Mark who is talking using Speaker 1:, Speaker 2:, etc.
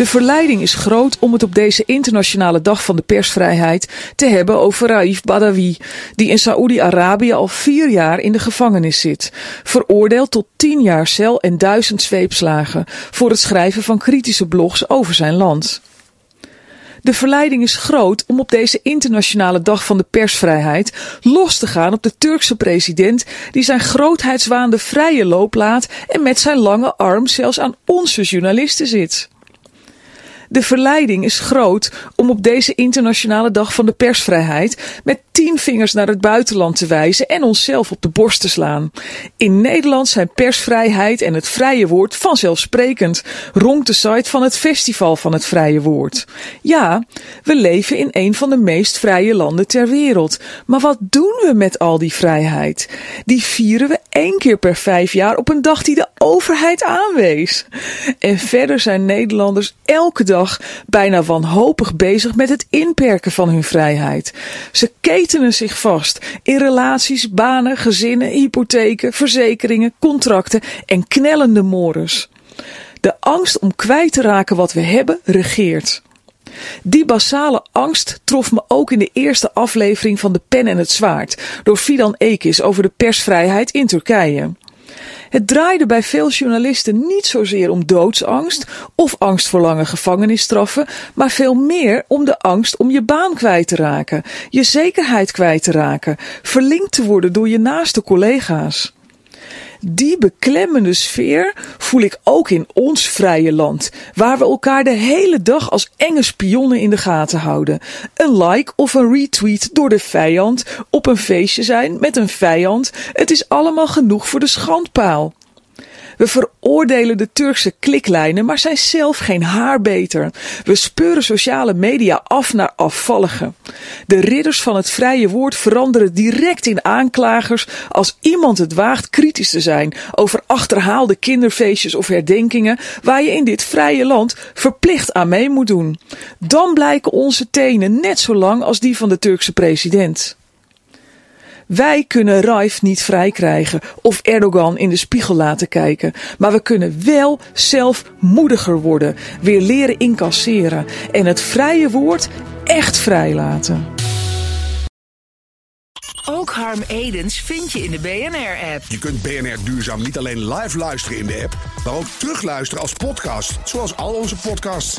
Speaker 1: De verleiding is groot om het op deze internationale dag van de persvrijheid te hebben over Raif Badawi, die in Saoedi-Arabië al vier jaar in de gevangenis zit, veroordeeld tot tien jaar cel en duizend zweepslagen voor het schrijven van kritische blogs over zijn land. De verleiding is groot om op deze internationale dag van de persvrijheid los te gaan op de Turkse president die zijn grootheidswaan de vrije loop laat en met zijn lange arm zelfs aan onze journalisten zit. De verleiding is groot om op deze internationale dag van de persvrijheid met tien vingers naar het buitenland te wijzen en onszelf op de borst te slaan. In Nederland zijn persvrijheid en het vrije woord vanzelfsprekend, ronkt de site van het Festival van het Vrije Woord. Ja, we leven in een van de meest vrije landen ter wereld. Maar wat doen we met al die vrijheid? Die vieren we één keer per vijf jaar op een dag die de overheid aanwees. En verder zijn Nederlanders elke dag bijna wanhopig bezig met het inperken van hun vrijheid. Ze ketenen zich vast in relaties, banen, gezinnen, hypotheken, verzekeringen, contracten en knellende mores. De angst om kwijt te raken wat we hebben regeert. Die basale angst trof me ook in de eerste aflevering van De Pen en het Zwaard door Fidan Ekis over de persvrijheid in Turkije. Het draaide bij veel journalisten niet zozeer om doodsangst of angst voor lange gevangenisstraffen, maar veel meer om de angst om je baan kwijt te raken, je zekerheid kwijt te raken, verlinkt te worden door je naaste collega's. Die beklemmende sfeer voel ik ook in ons vrije land, waar we elkaar de hele dag als enge spionnen in de gaten houden. Een like of een retweet door de vijand, op een feestje zijn met een vijand, het is allemaal genoeg voor de schandpaal. We veroordelen de Turkse kliklijnen, maar zijn zelf geen haar beter. We speuren sociale media af naar afvalligen. De ridders van het vrije woord veranderen direct in aanklagers als iemand het waagt kritisch te zijn over achterhaalde kinderfeestjes of herdenkingen waar je in dit vrije land verplicht aan mee moet doen. Dan blijken onze tenen net zo lang als die van de Turkse president. Wij kunnen Raif niet vrij krijgen of Erdogan in de spiegel laten kijken. Maar we kunnen wel zelf moediger worden, weer leren incasseren en het vrije woord echt vrijlaten.
Speaker 2: Ook Harm Edens vind je in de BNR-app.
Speaker 3: Je kunt BNR Duurzaam niet alleen live luisteren in de app, maar ook terugluisteren als podcast, zoals al onze podcasts.